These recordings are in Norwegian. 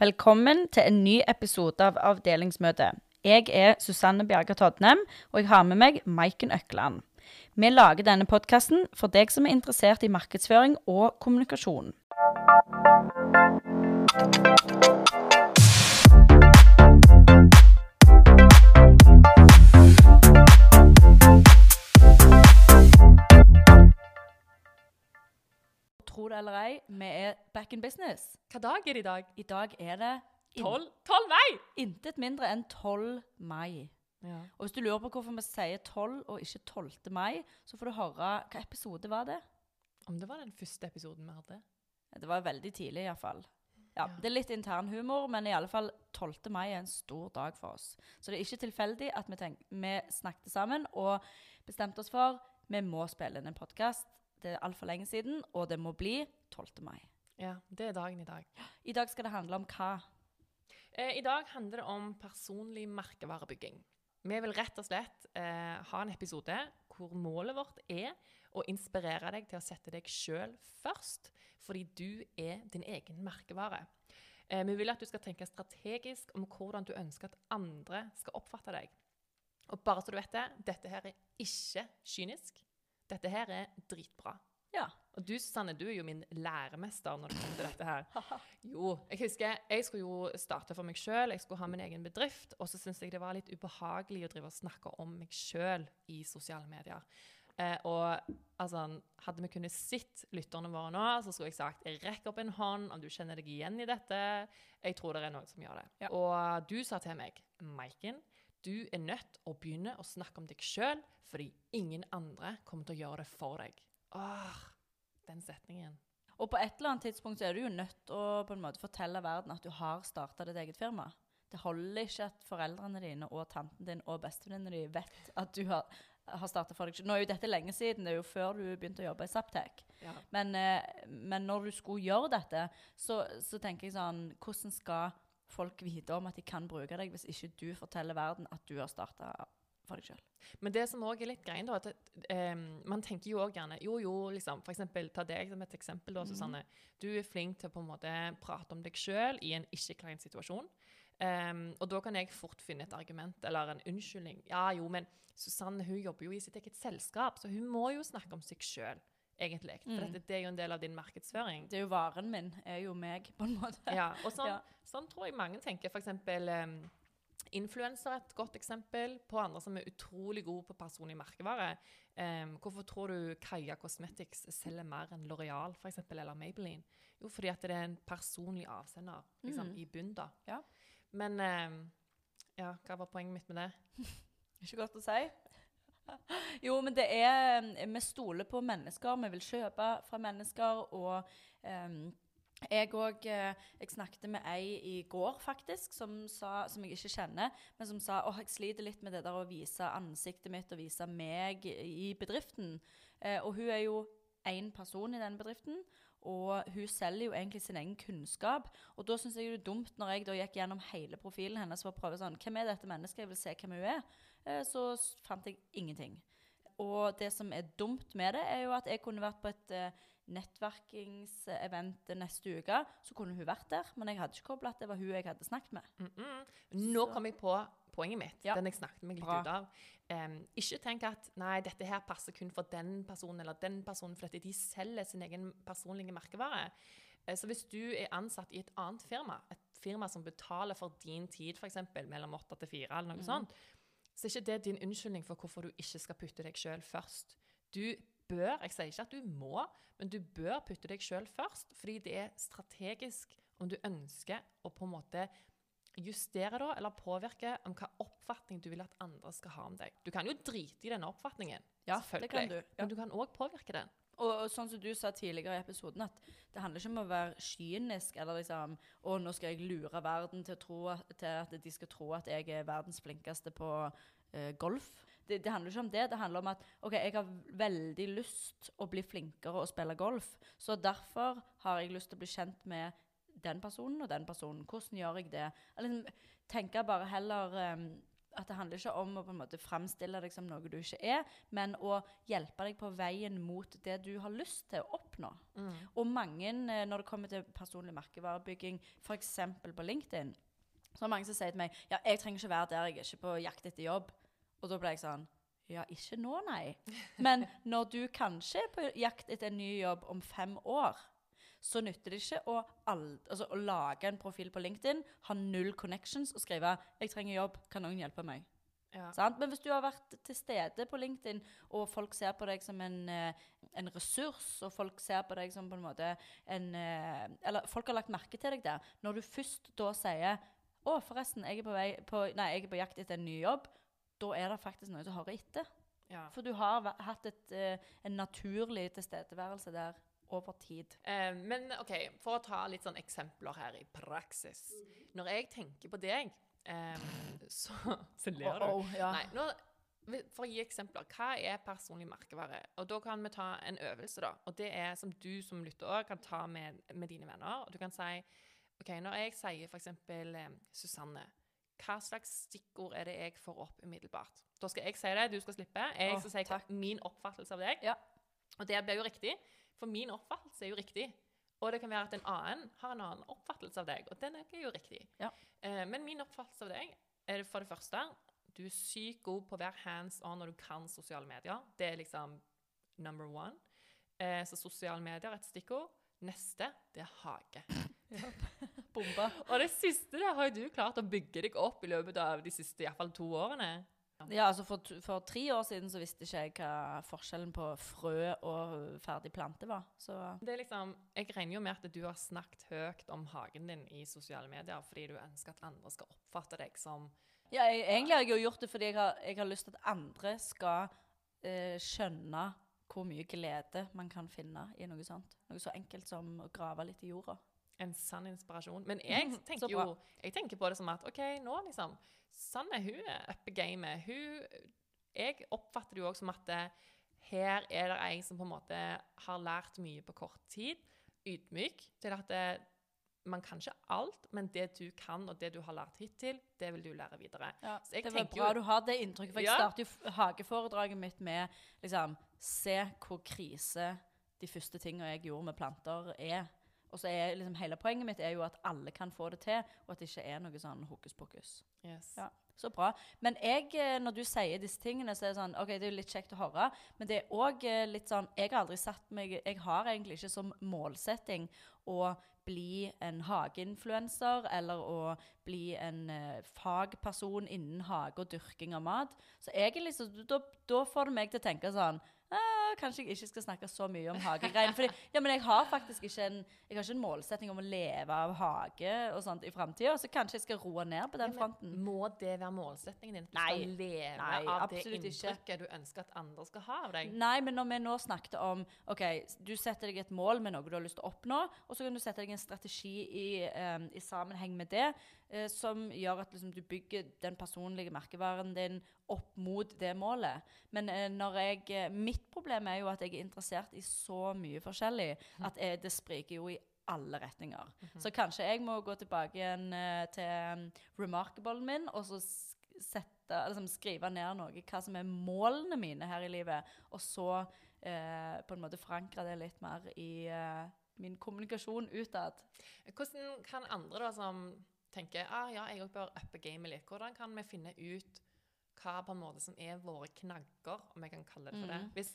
Velkommen til en ny episode av Avdelingsmøte. Jeg er Susanne Bjerger Todnem, og jeg har med meg Maiken Økland. Vi lager denne podkasten for deg som er interessert i markedsføring og kommunikasjon. Eller ei, vi er back in business. Hva dag er det i dag? I dag er det in- 12, 12 mai! intet mindre enn 12 mai. Ja. Og hvis du lurer på hvorfor vi sier 12 og ikke 12. mai, så får du høre hva episode var det. Om det var den første episoden vi hadde. Det var veldig tidlig iallfall. Ja, Ja. Det er litt intern humor, men i alle fall 12. mai er en stor dag for oss. Så det er ikke tilfeldig at vi, tenk, vi snakket sammen og bestemte oss for vi må spille inn en podkast. Det er altfor lenge siden, og det må bli 12. mai. Ja, det er dagen i dag. I dag skal det handle om hva? Eh, I dag handler det om personlig merkevarebygging. Vi vil rett og slett eh, ha en episode hvor målet vårt er å inspirere deg til å sette deg sjøl først, fordi du er din egen merkevare. Eh, vi vil at du skal tenke strategisk om hvordan du ønsker at andre skal oppfatte deg. Og bare så du vet det, dette her er ikke kynisk. Dette her er dritbra. Ja. Og du, Susanne, du er jo min læremester når det kommer til dette her. Jo, jeg husker jeg skulle jo starte for meg sjøl, jeg skulle ha min egen bedrift, og så syntes jeg det var litt ubehagelig å drive og snakke om meg sjøl i sosiale medier. Eh, og altså, hadde vi kunnet sett lytterne våre nå, så skulle jeg sagt rekk opp en hånd om du kjenner deg igjen i dette. Jeg tror det er noen som gjør det. Ja. Og du sa til meg, Maiken, du er nødt å begynne å snakke om deg sjøl, fordi ingen andre kommer til å gjøre det for deg. Åh, den setningen. Og på et eller annet tidspunkt så er du jo nødt til å på en måte fortelle verden at du har starta ditt eget firma. Det holder ikke at foreldrene dine og tanten din og bestevenninnene dine vet at du har, har starta for deg selv. Nå er jo dette lenge siden, det er jo før du begynte å jobbe i Saptek. Ja. Men, eh, men når du skulle gjøre dette, så, så tenker jeg sånn Hvordan skal folk vite om at de kan bruke deg, hvis ikke du forteller verden at du har starta for deg sjøl? Men det som også er litt greien, da, at um, man tenker jo også gjerne Jo, jo, liksom, for eksempel, ta deg som et eksempel, da, Susanne. Du er flink til å på en måte prate om deg sjøl i en ikke-klein situasjon. Um, og da kan jeg fort finne et argument eller en unnskyldning. Ja, jo, men Susanne hun jobber jo i sitt eget selskap, så hun må jo snakke om seg sjøl, egentlig. For Mm. det er jo en del av din markedsføring. Det er jo varen min, er jo meg, på en måte. Ja, og sånn, Ja. sånn tror jeg mange tenker. For eksempel um, influenser er et godt eksempel på andre som er utrolig gode på personlig merkevare. Um, hvorfor tror du Kaja Cosmetics selger mer enn L'Oreal eller Maybelline? Jo, fordi at det er en personlig avsender liksom, mm. i bunn. da. Ja. Men um, ja, hva var poenget mitt med det? Ikke godt å si. Jo, men det er Vi stoler på mennesker. Vi vil kjøpe fra mennesker. Og um, jeg òg Jeg snakket med ei i går, faktisk, som, sa, som jeg ikke kjenner, men som sa åh, jeg sliter litt med det der å vise ansiktet mitt og vise meg i bedriften. Uh, og hun er jo én person i den bedriften. Og hun selger jo egentlig sin egen kunnskap. Og da syns jeg det er dumt, når jeg da gikk gjennom hele profilen hennes for å prøve sånn Hvem er dette mennesket? Jeg vil se hvem hun er. Eh, så fant jeg ingenting. Og det som er dumt med det, er jo at jeg kunne vært på et eh, nettverkingsevent neste uke. Så kunne hun vært der, men jeg hadde ikke kobla at det var hun jeg hadde snakket med. Mm -mm. Nå Så- kom jeg på poenget mitt, Ja. den jeg snakket meg litt Bra. ut av. Um, ikke tenk at nei, dette her passer kun for den personen eller den personen, for de selger sin egen personlige merkevare. Eh, Så hvis du er ansatt i et annet firma, et firma som betaler for din tid, f.eks. mellom åtte til fire, eller noe mm. sånt, så er ikke det din unnskyldning for hvorfor du ikke skal putte deg sjøl først. Du bør, jeg sier ikke at du må, men du bør putte deg sjøl først, fordi det er strategisk om du ønsker å på en måte justere da, eller påvirke om hva oppfatning du vil at andre skal ha om deg. Du kan jo drite i denne oppfatningen, Ja, selvfølgelig, det kan du. Ja. men du kan òg påvirke den. Og, og sånn som du sa tidligere i episoden, at det handler ikke om å være kynisk eller liksom Å, nå skal jeg lure verden til, tro til at de skal tro at jeg er verdens flinkeste på eh, golf. Det, det handler ikke om det. Det handler om at OK, jeg har veldig lyst å bli flinkere å spille golf. Så derfor har jeg lyst til å bli kjent med den personen og den personen. Hvordan gjør jeg det? Eller liksom, tenke bare heller em, at det handler ikke om å på en måte framstille deg som noe du ikke er, men å hjelpe deg på veien mot det du har lyst til å oppnå. Mm. Og mange, eh, når det kommer til personlig merkevarebygging, f.eks. på LinkedIn, så er det mange som sier til meg ja, jeg trenger ikke være der, jeg er ikke på jakt etter jobb. Og da ble jeg sånn ja, ikke nå, nei. Men når du kanskje er på jakt etter en ny jobb om fem år, så nytter det ikke å, altså, å lage en profil på LinkedIn, ha null connections og skrive 'Jeg trenger jobb, kan noen hjelpe meg?' Ja. Sant? Men hvis du har vært til stede på LinkedIn, og folk ser på deg som en, eh, en ressurs, og folk ser på deg som på en måte en eh, Eller folk har lagt merke til deg der. Når du først da sier 'Å, forresten, jeg er på, vei på, nei, jeg er på jakt etter en ny jobb', da er det faktisk noe som hører etter. Ja. For du har hatt et, eh, en naturlig tilstedeværelse der over tid. Eh, men OK, for å ta litt sånn eksempler her i praksis. Når jeg tenker på deg, eh, så Så ler du. Oh, oh, ja. Nei, nå, for å gi eksempler. Hva er personlig merkevare? Og Da kan vi ta en øvelse, da. Og det er som du som lytter òg kan ta med, med dine venner. Og du kan si OK, når jeg sier f.eks. Eh, Susanne, hva slags stikkord er det jeg får opp umiddelbart? Da skal jeg si det, du skal slippe. Jeg skal si hva- min oppfattelse av deg. Ja. Og det blir jo riktig, for min oppfattelse er jo riktig. Og det kan være at en annen har en annen oppfattelse av deg, og den er jo riktig. Ja. Eh, men min oppfattelse av deg er for det første du er sykt god på å være hands on når du kan sosiale medier. Det er liksom number one. Eh, så sosiale medier er et stikkord. Neste, det er hage. Bomba. Og det siste det har jo du klart å bygge deg opp i løpet av de siste i fall to årene. Ja, altså for, for tre år siden så visste ikke jeg hva forskjellen på frø og ferdig plante var. Så Det er liksom, jeg regner jo med at du har snakket høyt om hagen din i sosiale medier fordi du ønsker at andre skal oppfatte deg som ja, jeg, egentlig har jeg jo gjort det fordi jeg har, jeg har lyst til at andre skal eh, skjønne hvor mye glede man kan finne i noe sånt. Noe så enkelt som å grave litt i jorda. En sann inspirasjon. Men jeg tenker jo jeg tenker på det som at OK, nå liksom Sanne hun er oppe i gamet. Hun Jeg oppfatter det jo også som at det, her er det ei som på en måte har lært mye på kort tid. Ydmyk til at det, man kan ikke alt, men det du kan, og det du har lært hittil, det vil du lære videre. Ja, det var bra jo- du har det inntrykket, for jeg Ja. starter jo hageforedraget mitt med liksom Se hvor krise de første tingene jeg gjorde med planter, er. Og så er liksom hele poenget mitt er jo at alle kan få det til, og at det ikke er noe sånn hokus pokus. Yes. Ja. Så bra. Men jeg, eh, når du sier disse tingene, så er det sånn OK, det er jo litt kjekt å høre, men det er òg litt sånn Jeg har aldri satt meg Jeg har egentlig ikke som målsetting å bli en hageinfluenser eller å bli en uh, fagperson innen hage og dyrking av mat. Så egentlig så da, da får det meg til å tenke sånn Kanskje jeg ikke skal snakke så mye om hagegreiene. Fordi, ja, men jeg har faktisk ikke en, har ikke en målsetting om å leve av hage og sånt i framtida, så kanskje jeg skal roe ned på den Ja, fronten. Må det være målsettingen din? Du Nei. skal leve Nei, av det inntrykket ikke. du ønsker at andre skal ha av deg? Nei, men når vi nå snakket om OK, du setter deg et mål med noe du har lyst til å oppnå, og så kan du sette deg en strategi i, um, i sammenheng med det, eh, som gjør at liksom, du bygger den personlige merkevaren din opp mot det målet. Men eh, når jeg, eh, mitt problem er jo at jeg er interessert i så mye forskjellig at jeg, det spriker jo i alle retninger. Så kanskje jeg må gå tilbake igjen eh, til um, remarkablen min, og så sette, liksom, skrive ned noe, hva som er målene mine her i livet, og så eh, på en måte forankre det litt mer i eh, min kommunikasjon utad. Hvordan kan andre da som tenker ah, ja, jeg også bør uppe gamet litt, hvordan kan vi finne ut hva på en måte som er våre knagger, om jeg kan kalle det for det? Mhm. Hvis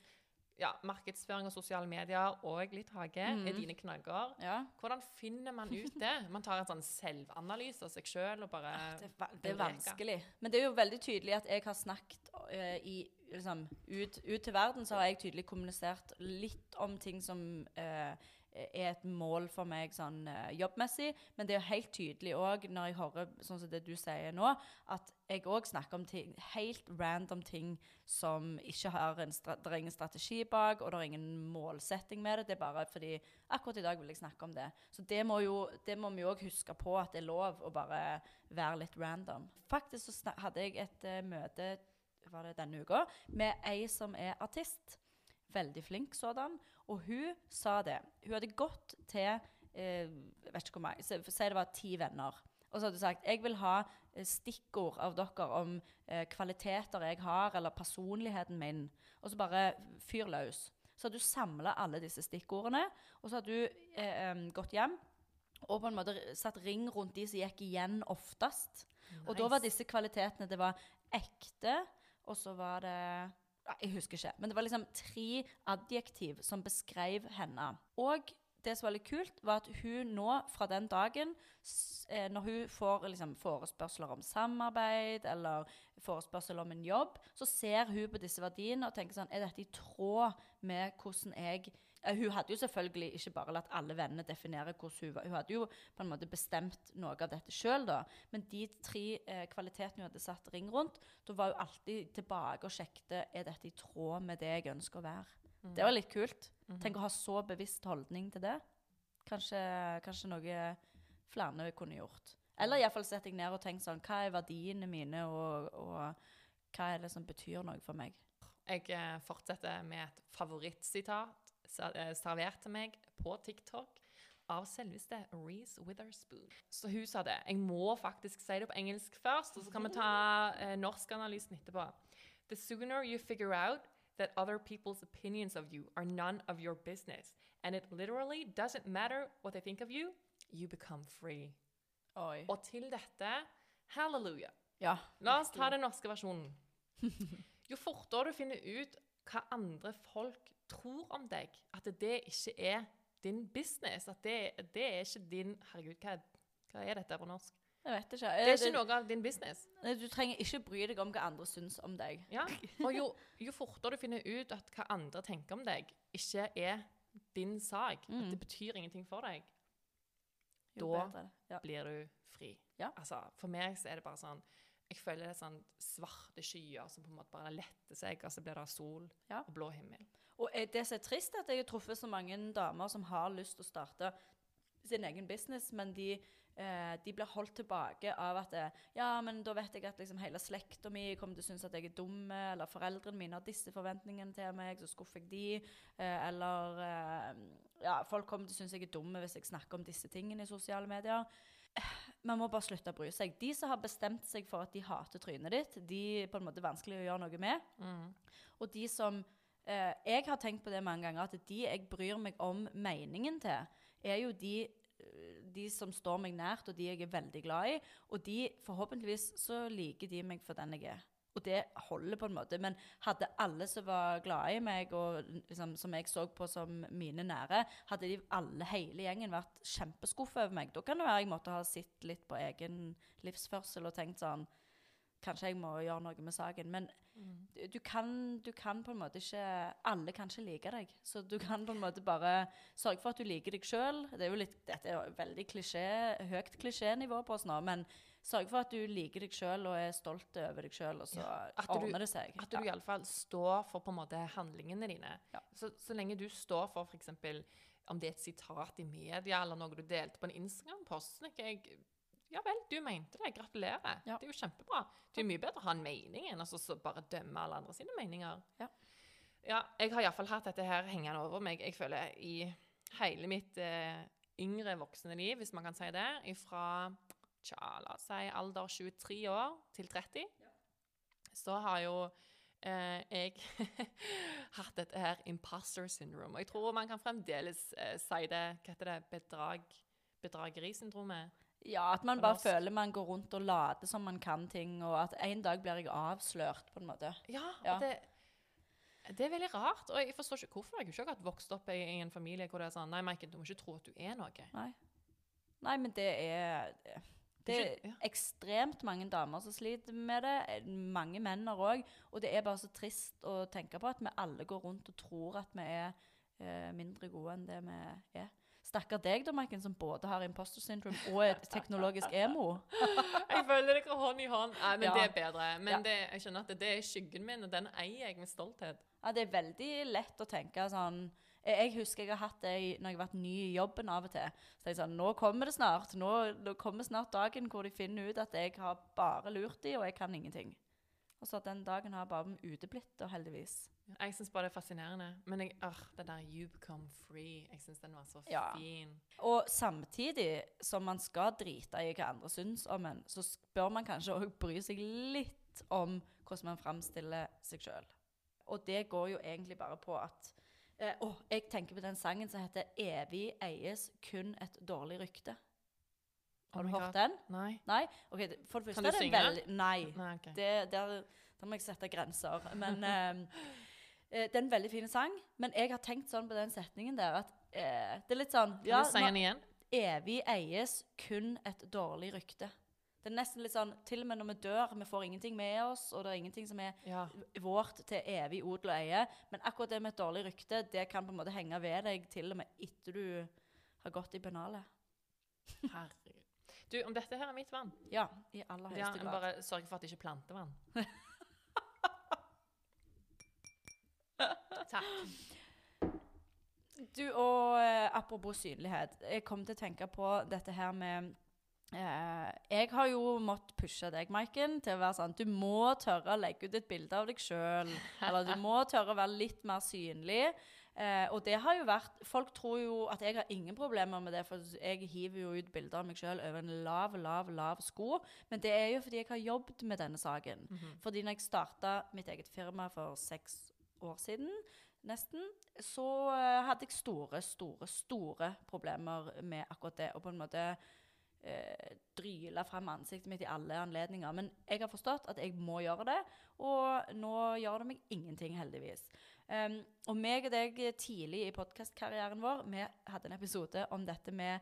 ja, markedsføring og sosiale medier og litt hage er Mhm. dine knagger, Ja. hvordan finner man ut det? Man tar en sånn selvanalyse av seg sjøl og bare ja, Det er, det er vanskelig. Men det er jo veldig tydelig at jeg har snakket uh, i, liksom, ut, ut til verden, så har jeg tydelig kommunisert litt om ting som eh, er et mål for meg sånn eh, jobbmessig. Men det er jo helt tydelig òg, når jeg hører sånn som det du sier nå, at jeg òg snakker om ting, helt random ting som ikke har en Det er ingen strategi bak, og det er ingen målsetting med det. Det er bare fordi akkurat i dag vil jeg snakke om det. Så det må, jo, det må vi òg huske på at det er lov å bare være litt random. Faktisk så hadde jeg et uh, møte var det denne uka, med ei som er artist. Veldig flink sådan. Og hun sa det. Hun hadde gått til eh, vet ikke hvor mange, Si det var ti venner. Og så hadde hun sagt jeg vil ha eh, stikkord av dere om eh, kvaliteter jeg har, eller personligheten min. Og så bare fyr løs. Så hadde hun samla alle disse stikkordene, og så hadde hun eh, gått hjem og på en måte satt ring rundt de som gikk igjen oftest. Og da var disse kvalitetene Det var ekte, og så var det Jeg husker ikke. Men det var liksom tre adjektiv som beskrev henne. Og det som var litt kult, var at hun nå, fra den dagen, eh, når hun får liksom, forespørsler om samarbeid eller forespørsel om en jobb, så ser hun på disse verdiene og tenker sånn Er dette i tråd med hvordan jeg Hun hadde jo selvfølgelig ikke bare latt alle vennene definere hvordan hun var. Hun hadde jo på en måte bestemt noe av dette sjøl, da. Men de tre eh, kvalitetene hun hadde satt ring rundt, da var hun alltid tilbake og sjekket er dette i tråd med det jeg ønsker å være. Det var litt kult. Tenk å ha så bevisst holdning til det. Kanskje, kanskje noe flere kunne gjort. Eller iallfall setter jeg ned og tenker sånn Hva er verdiene mine, og, og hva er det som betyr noe for meg? Jeg eh, fortsetter med et favorittsitat eh, servert til meg på TikTok av selveste Reece Witherspoon. Så hun sa det. Jeg må faktisk si det på engelsk først, og så kan vi ta eh, norskanalysen etterpå. The sooner you figure out that other people's opinions of you are none of your business, and it literally doesn't matter what they think of you, you become free. Oi. Og til dette, halleluja. Ja. La oss ta den norske versjonen. Jo fortere du finner ut hva andre folk tror om deg, at det ikke er din business, at det, det er ikke din Herregud, hva, hva er dette på norsk? Jeg vet ikke. Det er ikke noe av din business. Du trenger ikke bry deg om hva andre syns om deg. Ja? Og jo, jo fortere du finner ut at hva andre tenker om deg, ikke er din sak, at det betyr ingenting for deg, Jo Da- Ja. blir du fri. Ja. Altså, for meg så er det bare sånn Jeg føler det er sånn svarte skyer som på en måte bare letter seg, og så blir det sol og blå himmel. Og eh, det som er trist, er at jeg har truffet så mange damer som har lyst til å starte sin egen business, men de, eh, de blir holdt tilbake av at eh, Ja, men da vet jeg at liksom hele slekta mi kommer til å synes at jeg er dum, eller foreldrene mine har disse forventningene til meg, så skuffer jeg de. Eh, eller eh, Ja, folk kommer til å synes jeg er dum hvis jeg snakker om disse tingene i sosiale medier. Man må bare slutte å bry seg. De som har bestemt seg for at de hater trynet ditt, de er på en måte vanskelig å gjøre noe med. Og de som eh, Jeg har tenkt på det mange ganger, at de jeg bryr meg om meningen til, er jo de, eh, de som står meg nært, og de jeg er veldig glad i. Og de, forhåpentligvis, så liker de meg for den jeg er. Og det holder på en måte. Men hadde alle som var glade i meg, og liksom, som jeg så på som mine nære, hadde de alle, hele gjengen, vært kjempeskuffa over meg, da kan det være jeg måtte ha sett litt på egen livsførsel og tenkt sånn Kanskje jeg må gjøre noe med saken. Men du, du, kan, du kan på en måte ikke Alle kan ikke like deg. Så du kan på en måte bare sørge for at du liker deg sjøl. Det dette er jo veldig klisjé, høyt klisjénivå på oss nå, men sørge for at du liker deg sjøl og er stolt over deg sjøl, og så At du- det seg. At du i alle fall står for på en måte handlingene dine. Ja. Så, så lenge du står for f.eks. om det er et sitat i media eller noe du delte på en Instagram-post, jeg ja vel, du mente det. Gratulerer. Ja. Det er jo kjempebra. Det er mye bedre å ha en mening enn å så- så bare dømme alle andre sine meninger. Ja. Ja, jeg har iallfall hatt dette her hengende over meg. Jeg føler i hele mitt eh, yngre voksne liv, hvis man kan si det, fra tja, la oss si alder 23 år til 30, så har jo eh, jeg hatt dette her imposter syndrome. Og jeg tror man kan fremdeles eh, si det Hva heter det? Bedrag, bedragerisyndromet? Ja, at man bare føler man går rundt og later som man kan ting, og at en dag blir jeg avslørt, på en måte. Ja, Ja. det, det er veldig rart. Og jeg forstår ikke hvorfor. Jeg har ikke akkurat vokst opp i, en familie hvor det er sånn Nei, Maiken, du må ikke tro at du er noe. Nei. Nei, men det er Det er ekstremt mange damer som sliter med det. Mange menn òg. Og det er bare så trist å tenke på at vi alle går rundt og tror at vi er eh, mindre gode enn det vi er. Stakkar deg, da, Maiken, som både har imposter syndrome og er teknologisk emo. Jeg føler dere hånd i hånd. Nei, men Ja. det er bedre. Men Ja. det, jeg skjønner at det, er skyggen min, og den eier jeg med stolthet. Ja, det er veldig lett å tenke sånn Jeg jeg husker jeg har hatt det når jeg har vært ny i jobben av og til. Så jeg sånn Nå kommer det snart. Nå, nå kommer snart dagen hvor de finner ut at jeg har bare lurt de, og jeg kan ingenting. Og så den dagen har bare uteblitt, og heldigvis. Jeg syns bare det er fascinerende. Men jeg, øh, det der 'you become free', jeg syns den var så Ja. fin. Og samtidig som man skal drite i hva andre syns om en, så bør man kanskje òg bry seg litt om hvordan man framstiller seg sjøl. Og det går jo egentlig bare på at eh, Å, jeg tenker på den sangen som heter 'Evig eies kun et dårlig rykte'. Har Oh du hørt God. den? Nei. Nei? Okay, For det første Kan du synge? veldig Nei. Nei, okay. Det, der, der må jeg sette grenser. Men eh, eh, Det er en veldig fin sang. Men jeg har tenkt sånn på den setningen der at eh, det er litt sånn Kan du si den igjen? evig eies kun et dårlig rykte. Det er nesten litt sånn, Til og med når vi dør, vi får ingenting med oss, og det er ingenting som er Ja. vårt til evig odel og eie. Men akkurat det med et dårlig rykte, det kan på en måte henge ved deg til og med etter du har gått i pennalet. Herregud. Du, om dette her er mitt vann Ja, i aller høyeste ja, grad. bare sørg for at det ikke planter vann. Takk. Du, og eh, apropos synlighet. Jeg kom til å tenke på dette her med eh, Jeg har jo måttet pushe deg, Maiken, til å være sånn Du må tørre å legge ut et bilde av deg sjøl. Eller du må tørre å være litt mer synlig. Eh, og det har jo vært Folk tror jo at jeg har ingen problemer med det, for jeg hiver jo ut bilder av meg sjøl over en lav, lav, lav sko. Men det er jo fordi jeg har jobbet med denne saken. Fordi når jeg starta mitt eget firma for seks år siden, nesten, så eh, hadde jeg store, store, store problemer med akkurat det. Og på en måte eh, dryle fram ansiktet mitt i alle anledninger. Men jeg har forstått at jeg må gjøre det, og nå gjør det meg ingenting, heldigvis. Um, og meg og deg tidlig i podkastkarrieren vår, vi hadde en episode om dette med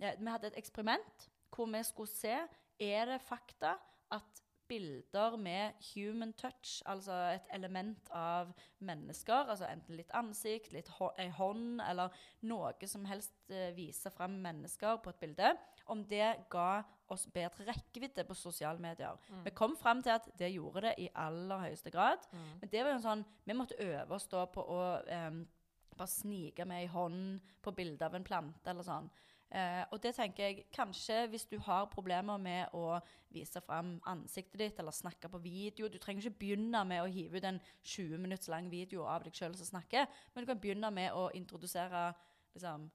ja, Vi hadde et eksperiment hvor vi skulle se er det fakta at bilder med human touch, altså et element av mennesker, altså enten litt ansikt, litt hå ei hånd, eller noe som helst eh, viser fram mennesker på et bilde, om det ga oss bedre rekkevidde på sosiale medier. Vi kom fram til at det gjorde det i aller høyeste grad. Men det var jo en sånn Vi måtte øve oss da på å eh, bare snike med ei hånd på bilde av en plante eller sånn. Eh, og det tenker jeg kanskje hvis du har problemer med å vise fram ansiktet ditt eller snakke på video Du trenger ikke begynne med å hive ut en 20 minutts lang video av deg sjøl som snakker, men du kan begynne med å introdusere liksom,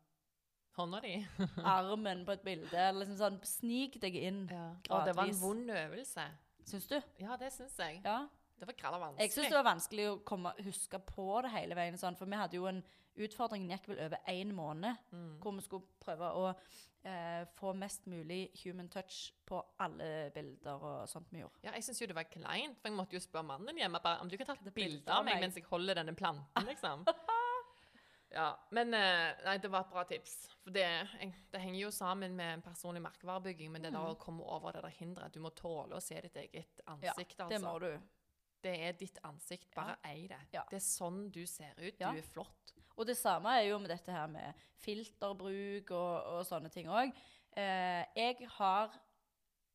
Hånda di. armen på et bilde. eller Liksom sånn, Snik deg inn. Ja. Og det var en vond øvelse. Syns du? Ja, det syns jeg. Ja. Det var vanskelig. Jeg syns det var vanskelig å komme, huske på det hele veien. Sånn, for vi hadde jo en Utfordringen gikk vel over én måned, Mm. hvor vi skulle prøve å eh, få mest mulig human touch på alle bilder og sånt vi gjorde. Ja, jeg syns jo det var kleint, for jeg måtte jo spørre mannen hjemme bare, om du kan ta et bilde av meg mens jeg holder denne planten, liksom. Ja, men eh, nei, det var et bra tips. For det, jeg, det henger jo sammen med personlig merkevarebygging, men det der å komme over det der hinderet Du må tåle å se ditt eget ansikt, Ja, altså. Det må du. Det er ditt ansikt. Bare ei det. Ja. Det er sånn du ser ut. Ja. Du er flott. Og det samme er jo med dette her med filterbruk og, og sånne ting òg. Eh, jeg har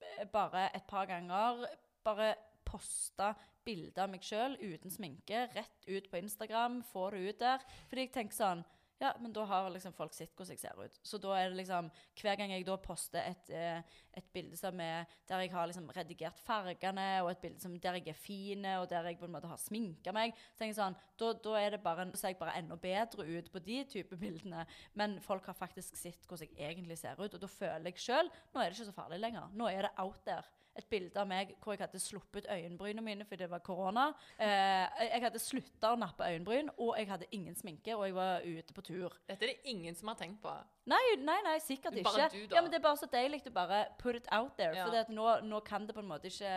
eh, bare et par ganger bare posta bilder av meg sjøl uten sminke rett ut på Instagram. Få det ut der. Fordi jeg tenker sånn Ja, men da har liksom folk sett hvordan jeg ser ut. Så da er det liksom Hver gang jeg da poster et, eh, et bilde som er der jeg har liksom redigert fargene, og et bilde som, der jeg er fin, og der jeg på en måte har sminka meg, så tenker jeg sånn Da, da er det bare, ser jeg bare enda bedre ut på de type bildene. Men folk har faktisk sett hvordan jeg egentlig ser ut, og da føler jeg sjøl Nå er det ikke så farlig lenger. Nå er det out there. Et bilde av meg hvor jeg hadde sluppet øyenbrynene mine fordi det var korona. Eh, jeg hadde slutta å nappe øyenbryn, og jeg hadde ingen sminke, og jeg var ute på tur. Dette er det ingen som har tenkt på. Nei, nei, nei, sikkert er bare ikke. du, da. ja, men det er bare så deilig å bare put it out there. Ja. For nå, nå kan det på en måte ikke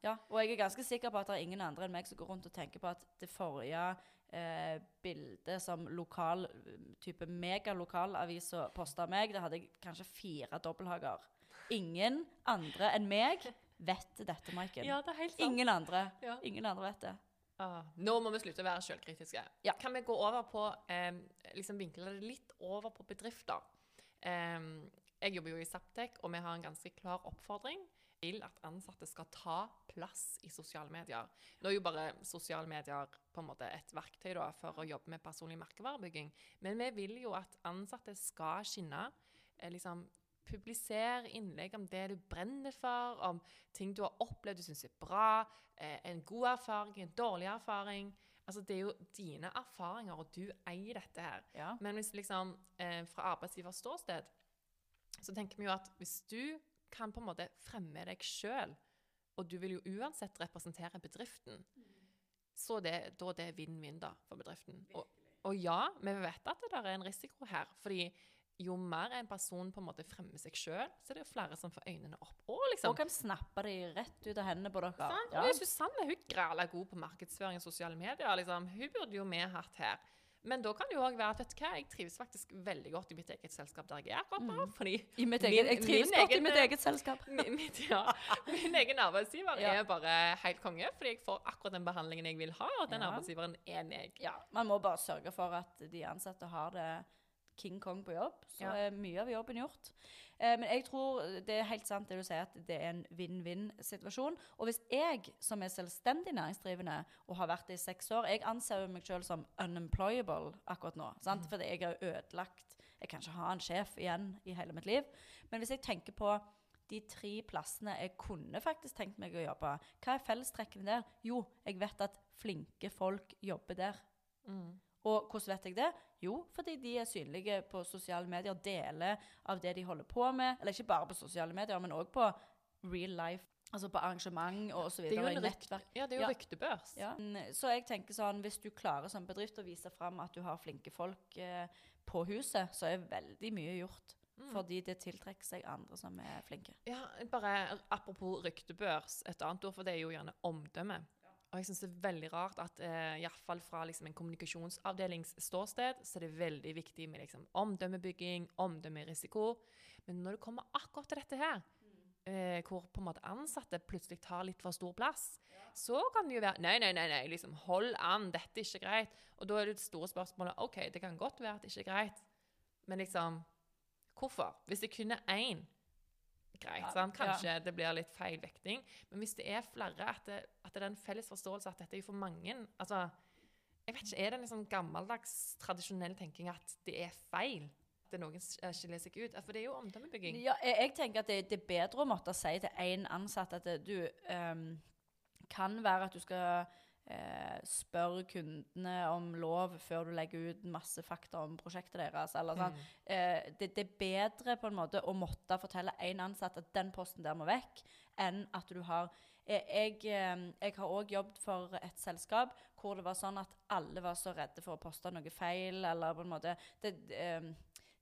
Ja, og jeg er ganske sikker på at det er ingen andre enn meg som går rundt og tenker på at det forrige eh, bildet som lokal type megalokalavisa posta meg, det hadde jeg kanskje fire dobbelthager. Ingen andre enn meg vet dette, Maiken. Ja, det er helt sant. Ingen andre. Ja. Ingen andre vet det. Ah, nå må vi slutte å være selvkritiske. Ja. Kan vi gå over på eh, liksom vinkle det litt over på bedrifter? Eh, jeg jobber jo i Saptek, og vi har en ganske klar oppfordring til at ansatte skal ta plass i sosiale medier. Nå er jo bare sosiale medier på en måte et verktøy da, for å jobbe med personlig merkevarebygging, men vi vil jo at ansatte skal skinne. Eh, liksom, Publiser innlegg om det du brenner for, om ting du har opplevd du syns er bra, eh, en god erfaring, en dårlig erfaring. Altså, det er jo dine erfaringer, og du eier dette her. Ja. Men hvis liksom, eh, fra arbeidsgivers ståsted, så tenker vi jo at hvis du kan på en måte fremme deg sjøl, og du vil jo uansett representere bedriften, så det, da det er vinn-vinn da for bedriften. Og, og ja, vi vet at det der er en risiko her. fordi jo mer en person på en måte fremmer seg sjøl, så er det jo flere som får øynene opp. Og liksom, Og kan snappe de rett ut av hendene på dere. Sant? Ja. Susanne hun grala god på markedsføring i sosiale medier. Liksom. Hun burde jo vi hatt her. Men da kan det jo òg være at vet du hva, jeg trives faktisk veldig godt i mitt eget selskap der jeg er akkurat nå. Fordi I mitt Min- jeg trives godt godt i mitt eget selskap. min, mitt, ja, min egen arbeidsgiver Ja. er bare helt konge, fordi jeg får akkurat den behandlingen jeg vil ha, og den Ja. arbeidsgiveren er meg. Ja, Man må bare sørge for at de ansatte har det King Kong på jobb. Så Ja. er mye av jobben gjort. Eh, men jeg tror det er helt sant det du sier, at det er en vinn-vinn-situasjon. Og hvis jeg, som er selvstendig næringsdrivende og har vært det i seks år Jeg anser jo meg selv som unemployable akkurat nå. Sant? Fordi jeg har ødelagt Jeg kan ikke ha en sjef igjen i hele mitt liv. Men hvis jeg tenker på de tre plassene jeg kunne faktisk tenkt meg å jobbe, hva er fellestrekkene der? Jo, jeg vet at flinke folk jobber der. Mm. Og hvordan vet jeg det? Jo, fordi de er synlige på sosiale medier, deler av det de holder på med. Eller ikke bare på sosiale medier, men òg på real life. Altså på arrangement og så Det er jo videre. en rykt-. Ja, det er jo Ja. ryktebørs. Ja. Mm, Så jeg tenker sånn, hvis du klarer som bedrift å vise fram at du har flinke folk eh, på huset, så er veldig mye gjort. Mm. Fordi det tiltrekker seg andre som er flinke. Ja, bare apropos ryktebørs, et annet ord for det er jo gjerne omdømme. Og jeg syns det er veldig rart at eh, i hvert fall fra liksom, en kommunikasjonsavdelingsståsted så er det veldig viktig med liksom, omdømmebygging, omdømmerisiko. Men når det kommer akkurat til dette her, eh, hvor på en måte ansatte plutselig tar litt for stor plass, så kan det jo være Nei, nei, nei, nei, liksom, hold an, dette er ikke greit. Og da er det store spørsmålet OK, det kan godt være at det ikke er greit, men liksom Hvorfor? Hvis det kun er én greit. Ja, sant? Kanskje det blir litt feil vekting. Men hvis det er flere, at det, at det er en felles forståelse at dette er for mange altså, jeg vet ikke, Er det en liksom gammeldags, tradisjonell tenking at det er feil? At det noen skiller seg ut? For det er jo omdømmebygging. Ja, jeg, jeg tenker at det, det er bedre å måtte si til én ansatt at det, du um, kan være at du skal eh, spørre kundene om lov før du legger ut masse fakta om prosjektet deres. Eller sånn. Mm. Eh, det, det er bedre på en måte å måtte fortelle én ansatt at den posten der må vekk, enn at du har eh, jeg, eh, jeg har òg jobbet for et selskap hvor det var sånn at alle var så redde for å poste noe feil, eller på en måte det, eh,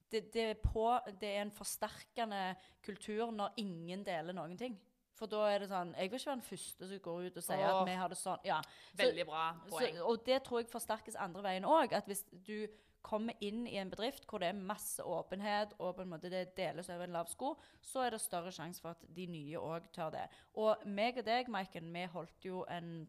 det, det, er på, det er en forsterkende kultur når ingen deler noen ting. For da er det sånn Jeg vil ikke være den første som går ut og sier oh, at vi har det sånn. Ja. Så- Veldig bra poeng. så, og det tror jeg forsterkes andre veien òg. At hvis du kommer inn i en bedrift hvor det er masse åpenhet, og på en måte det deles over en lav sko, så er det større sjanse for at de nye òg tør det. Og meg og deg, Maiken, vi holdt jo en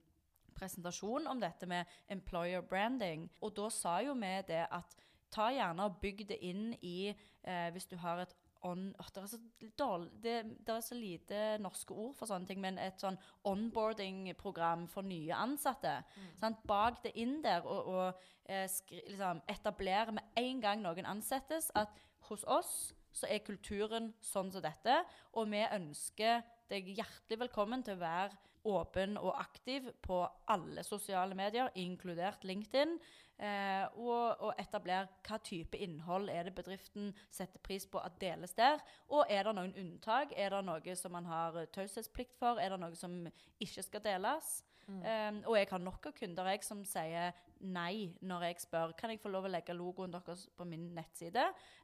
presentasjon om dette med employer branding. Og da sa jo vi det at ta gjerne og bygg det inn i eh, Hvis du har et on, oh, det, er så dårlig, det, det er så lite norske ord for sånne ting, men et sånn onboarding-program for nye ansatte. Sant? Bak det inn der og, og eh, skri, liksom, etablere med en gang noen ansettes, at hos oss så er kulturen sånn som dette, og vi ønsker deg hjertelig velkommen til å være åpen og aktiv på alle sosiale medier, inkludert LinkedIn. Eh, og, og etablere hva type innhold er det bedriften setter pris på at deles der. Og er det noen unntak? Er det noe som man har eh, taushetsplikt for? Er det noe som ikke skal deles? Eh, og jeg har nok av kunder jeg som sier nei når jeg spør kan jeg få lov å legge logoen deres på min nettside,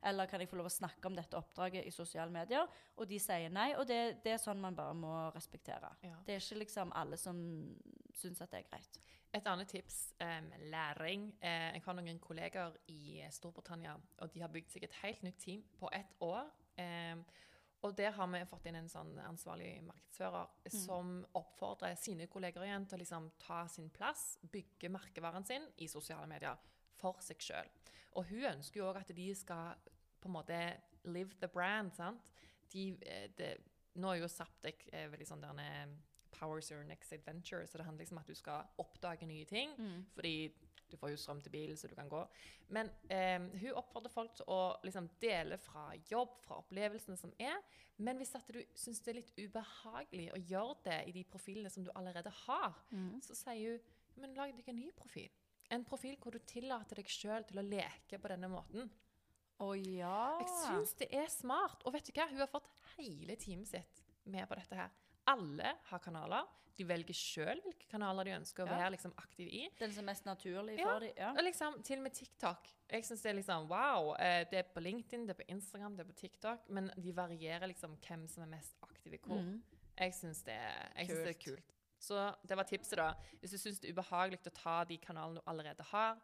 eller kan jeg få lov å snakke om dette oppdraget i sosiale medier? Og de sier nei, og det, det er sånn man bare må respektere. Ja. Det er ikke liksom alle som syns at det er greit. Et annet tips um, læring. Eh, jeg har noen kolleger i Storbritannia, og de har bygd seg et helt nytt team på ett år. Um, og der har vi fått inn en sånn ansvarlig markedsfører som oppfordrer sine kolleger igjen til å liksom ta sin plass, bygge merkevaren sin i sosiale medier for seg sjøl. Og hun ønsker jo òg at de skal på en måte live the brand. sant? De, de, nå er jo Saptek eh, veldig sånn der eh, Powers your next adventure, så det handler liksom om at du skal oppdage nye ting. Fordi du får jo strøm til bilen, så du kan gå. Men eh, hun oppfordrer folk til å liksom dele fra jobb, fra opplevelsene som er. Men hvis at du syns det er litt ubehagelig å gjøre det i de profilene som du allerede har, så sier hun men lag deg en ny profil. en profil hvor du tillater deg sjøl til å leke på denne måten. Å ja. Jeg syns det er smart. Og vet du hva? Hun har fått hele teamet sitt med på dette her. Alle har kanaler. De velger sjøl hvilke kanaler de ønsker å Ja. være liksom, aktiv i. Den som er mest naturlig Ja. for dem. Ja. Og liksom, til og med TikTok. Jeg synes det er liksom, wow, eh, det er på LinkedIn, det er på Instagram, det er på TikTok, men de varierer liksom hvem som er mest aktiv i hvor. Mm. Jeg syns det, det er kult. Så det var tipset, da. Hvis du syns det er ubehagelig å ta de kanalene du allerede har,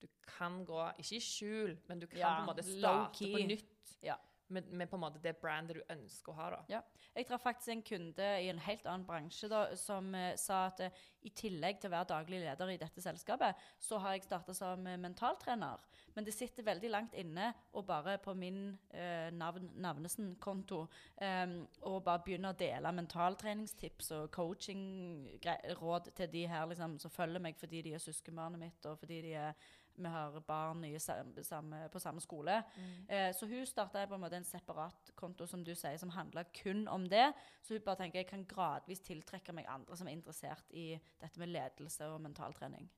du kan gå Ikke i skjul, men du kan Ja, på en måte starte på nytt Ja. Med, med på en måte det brandet du ønsker å ha. da. Ja. Jeg traff faktisk en kunde i en helt annen bransje da, som eh, sa at eh, i tillegg til å være daglig leder i dette selskapet, så har jeg starta som eh, mentaltrener. Men det sitter veldig langt inne og bare på min eh, navn, Navnesen-konto og bare begynne å dele mentaltreningstips og coaching-råd til de her liksom, som følger meg fordi de er søskenbarnet mitt, og fordi de er, vi har barn i samme, på samme skole. Eh, så hun starta på en måte en separat konto som du sier, som handler kun om det. Så hun bare tenker jeg kan gradvis tiltrekke meg andre som er interessert i dette med ledelse og mentaltrening.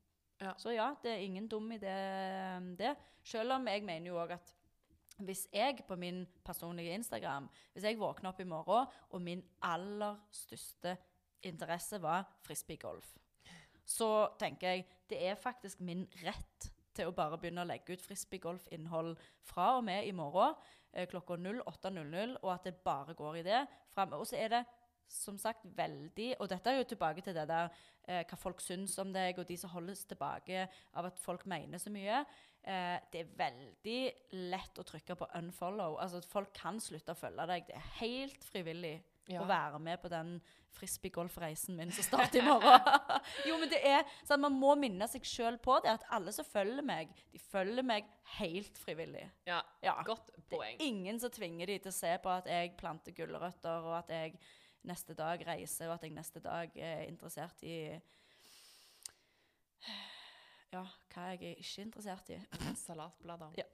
Ja. Så ja, det er ingen dum idé, det. Selv om jeg mener jo òg at hvis jeg på min personlige Instagram Hvis jeg våkner opp i morgen, og min aller største interesse var frisbeegolf, så tenker jeg det er faktisk min rett til å bare begynne å legge ut frisbeegolfinnhold fra og med i morgen eh, klokka 08.00, og at det bare går i det. Frem, og så er det som sagt veldig Og dette er jo tilbake til det der eh, hva folk syns om deg, og de som holdes tilbake av at folk mener så mye. Eh, det er veldig lett å trykke på unfollow. Altså at Folk kan slutte å følge deg. Det er helt frivillig Ja. å være med på den frisbeegolfreisen min som starter i morgen. jo, men det er sånn, Man må minne seg sjøl på det, at alle som følger meg, de følger meg helt frivillig. Ja, Ja. Godt poeng. Det er Ingen som tvinger de til å se på at jeg planter gulrøtter, og at jeg neste dag reiser, og at jeg neste dag er interessert i Ja, hva jeg er ikke interessert i. Salatblader. Ja.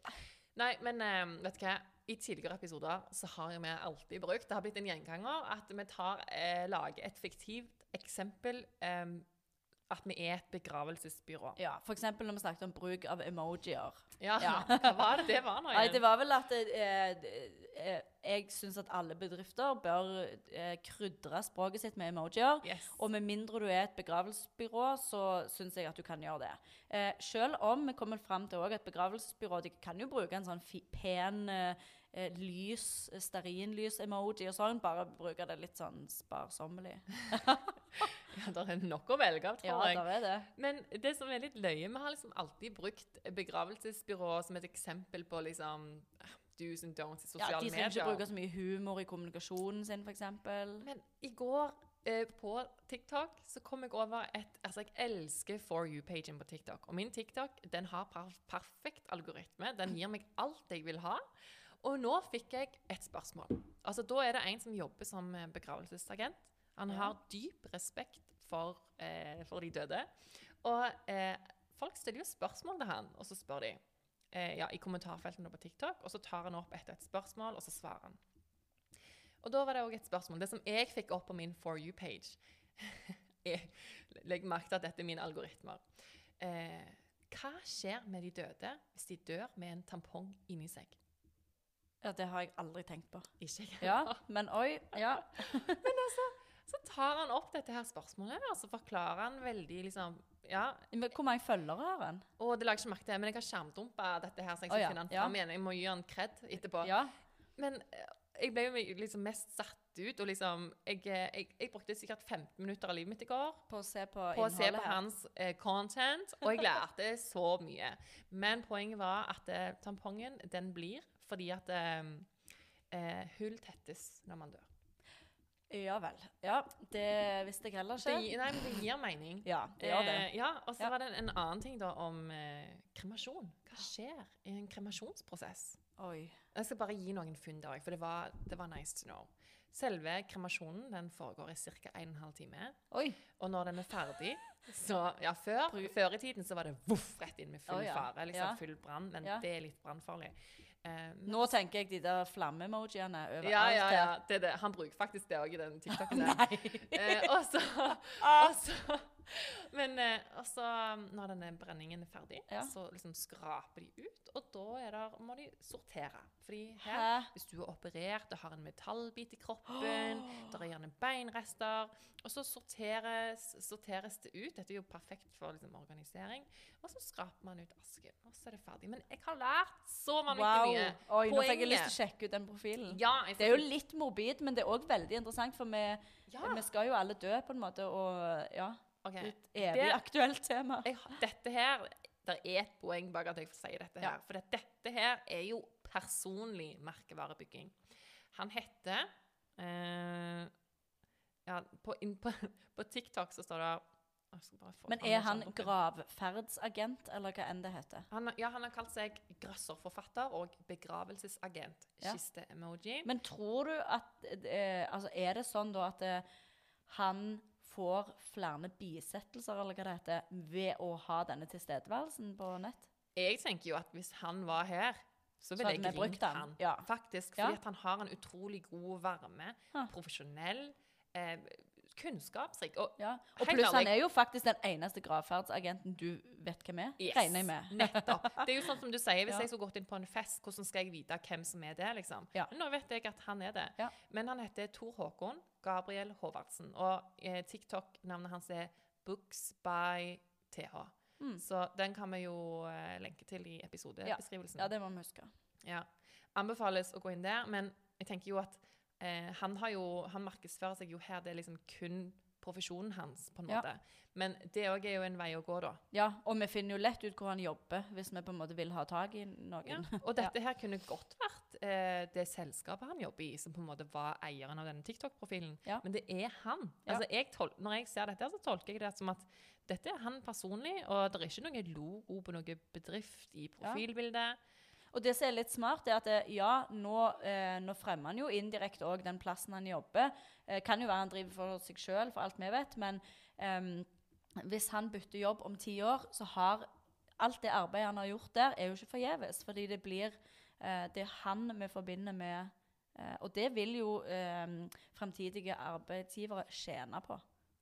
Nei, men um, vet du hva? I tidligere episoder så har vi alltid brukt Det har blitt en gjenganger at vi tar, eh, lager et fiktivt eksempel. Eh, at vi er et begravelsesbyrå. Ja, F.eks. når vi snakket om bruk av emojier. Ja, Ja. Hva var det det var nå igjen? det var vel at eh, eh, jeg syns at alle bedrifter bør eh, krydre språket sitt med emojier. Yes. Og med mindre du er et begravelsesbyrå, så syns jeg at du kan gjøre det. Eh, selv om vi kommer fram til at begravelsesbyrå de kan jo bruke en sånn pen eh, eh, lys, stearinlys-emoji og sånn, bare bruke det litt sånn sparsommelig. Ja, det er nok å velge av, tror jeg. Ja, det der er det. Men det som er litt løye, vi har liksom alltid brukt begravelsesbyrå som et eksempel på liksom do's and don'ts i sosiale medier. Ja, de som ikke bruker så mye humor i kommunikasjonen sin, f.eks. Men i går eh, på TikTok så kom jeg over et Altså, jeg elsker For you-pagen på TikTok. Og min TikTok den har perf perfekt algoritme. Den gir meg alt jeg vil ha. Og nå fikk jeg et spørsmål. Altså, Da er det en som jobber som eh, begravelsesagent. Han har dyp respekt for, eh, for de døde. Og eh, folk stiller jo spørsmål til han, og så spør de eh, ja, i kommentarfeltene på TikTok, og så tar han opp etter et spørsmål, og så svarer han. Og da var det òg et spørsmål. Det som jeg fikk opp på min For you-page Legg merke til at dette er mine algoritmer. Eh, hva skjer med de døde hvis de dør med en tampong inni seg? Ja, det har jeg aldri tenkt på. Ikke jeg. Ja, men oi. Ja. Så tar han opp dette her spørsmålet, og så forklarer han veldig liksom Ja, Men hvor mange følgere har han? og det lager jeg ikke merke til, men jeg har skjermdumpa dette her, så jeg skal skal ja, finne han ja. fram igjen. Jeg må gi han kred etterpå. Ja. Men eh, jeg ble jo liksom mest satt ut, og liksom jeg, eh, jeg, jeg brukte sikkert 15 minutter av livet mitt i går På å se på, på å se på hans eh, content, og jeg lærte så mye. Men poenget var at eh, tampongen, den blir fordi at eh, eh, hull tettes når man dør. Ja vel. Ja, det visste jeg heller ikke. Det, nei, men det gir mening. Ja, det gjør det. Eh, ja, og så Ja. var det en, en annen ting da om eh, kremasjon. Hva skjer i en kremasjonsprosess? Oi. Jeg skal bare gi noen funn der, for det var, det var nice to know. Selve kremasjonen den foregår i ca. 1 12 time. Oi. Og når den er ferdig så, ja, før, før i tiden så var det voff rett inn med full oh, ja. fare. liksom. Full brann. Men det er litt brannfarlig. Eh, Nå tenker jeg de der flamme-emojiene overalt ja, ja, ja. Det er det. Han bruker faktisk det òg i den TikToken. der. Eh, og så, Ah. og så Men eh, altså, når denne brenningen er ferdig, Ja. så liksom skraper de ut, og da er der, må de sortere. Fordi her, Hæ? hvis du er operert og har en metallbit i kroppen, der er gjerne beinrester, og så sorteres, sorteres det ut. Dette er jo perfekt for liksom, organisering. Og så skraper man ut asken, og så er det ferdig. Men jeg har lært så mange Wow. mye. Oi, nå fikk jeg lyst til å sjekke ut den profilen. Ja, Det er jo litt morbid, men det er òg veldig interessant, for vi, ja. vi skal jo alle dø, på en måte, og ja. Ok. Det er et evig Det- aktuelt tema. jeg, dette her Det er et poeng bak at jeg får si dette her. Ja. For det- dette her er jo personlig merkevarebygging. Han heter eh, Ja, på, inn, på, på TikTok så står det Men er han gravferdsagent, eller hva enn det heter? han, Ja, han har kalt seg grøsserforfatter og begravelsesagent. Ja. Kiste-emoji. Men tror du at eh, Altså, er det sånn da at eh, han får flere bisettelser, eller hva det heter, ved å ha denne tilstedeværelsen på nett? Jeg tenker jo at hvis han var her, så ville jeg ringt han. han. Ja. Faktisk. Ja. Fordi at han har en utrolig god varme. Ha. Profesjonell. Eh, kunnskapsrik. Og Ja. Og pluss han er jo faktisk den eneste gravferdsagenten du vet hvem er. Yes, Regner jeg med. Nettopp. Det er jo sånn som du sier, Hvis Ja. jeg skulle gått inn på en fest, hvordan skal jeg vite hvem som er det? liksom? Ja. Nå vet jeg at han er det. Ja. Men han heter Tor Håkon Gabriel Håvardsen. Og eh, TikTok-navnet hans er Books by TH. Mm. Så den kan vi jo eh, lenke til i episodebeskrivelsen. Ja, det må vi huske. Ja. Anbefales å gå inn der, men jeg tenker jo at eh, han har jo Han markedsfører seg jo her, det er liksom kun profesjonen hans, på en Ja. måte. Men det òg er jo en vei å gå, da. Ja, og vi finner jo lett ut hvor han jobber, hvis vi på en måte vil ha tak i noen. Ja. Og dette her kunne godt vært eh, det selskapet han jobber i, som på en måte var eieren av denne TikTok-profilen. Ja. Men det er han. Altså, jeg tol når jeg ser dette, så tolker jeg det som at dette er han personlig, og det er ikke noe logo på noe bedrift i profilbildet. Og det som er litt smart, er at eh, ja, nå, eh, nå fremmer han jo indirekte òg den plassen han jobber. Eh, kan jo være han driver for seg sjøl, for alt vi vet, men eh, hvis han bytter jobb om ti år, så har alt det arbeidet han har gjort der, er jo ikke forgjeves. Fordi det blir Det er han vi forbinder med eh, Og det vil jo eh, fremtidige arbeidsgivere tjene på.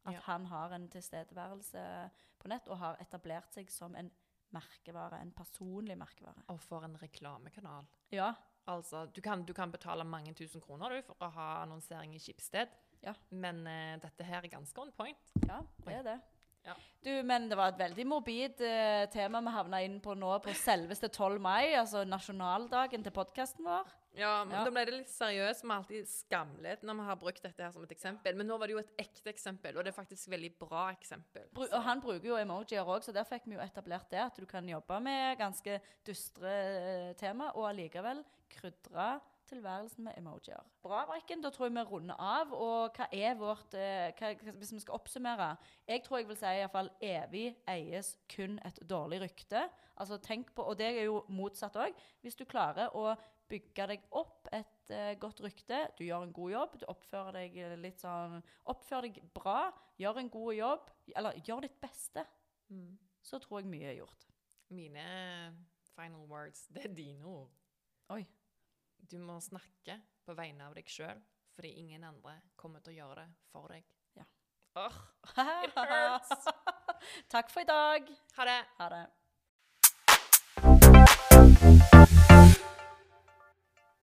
At Ja. han har en tilstedeværelse på nett og har etablert seg som en merkevare. En personlig merkevare. Og for en reklamekanal. Ja. Altså, du kan, du kan betale mange tusen kroner du, for å ha annonsering i Skipsted. Ja. Men uh, dette her er ganske on point. Ja, det er det. Ja. Du, men det var et veldig morbid eh, tema vi havna inn på nå på selveste 12. mai, altså nasjonaldagen til podkasten vår. Ja, men Ja. Da ble det litt seriøst. Vi har alltid skamlet når vi har brukt dette her som et eksempel. Men nå var det jo et ekte eksempel, og det er faktisk et veldig bra eksempel. Bru og han bruker jo emojier òg, så der fikk vi jo etablert det. At du kan jobbe med ganske dystre eh, tema, og allikevel krydre tilværelsen med emojier. Bra, Brekken. Da tror jeg vi runder av. Og hva er vårt eh, hva, Hvis vi skal oppsummere Jeg tror jeg vil si iallfall evig eies kun et dårlig rykte. Altså tenk på, Og det er jo motsatt òg. Hvis du klarer å bygge deg opp et uh, godt rykte, du gjør en god jobb, du oppfører deg litt sånn Oppfør deg bra, gjør en god jobb, eller gjør ditt beste, Mm. så tror jeg mye er gjort. Mine final words, det er dine ord. Oi. Du må snakke på vegne av deg sjøl, fordi ingen andre kommer til å gjøre det for deg. Ja. Åh, it hurts. Takk for i dag. Ha det. Ha det.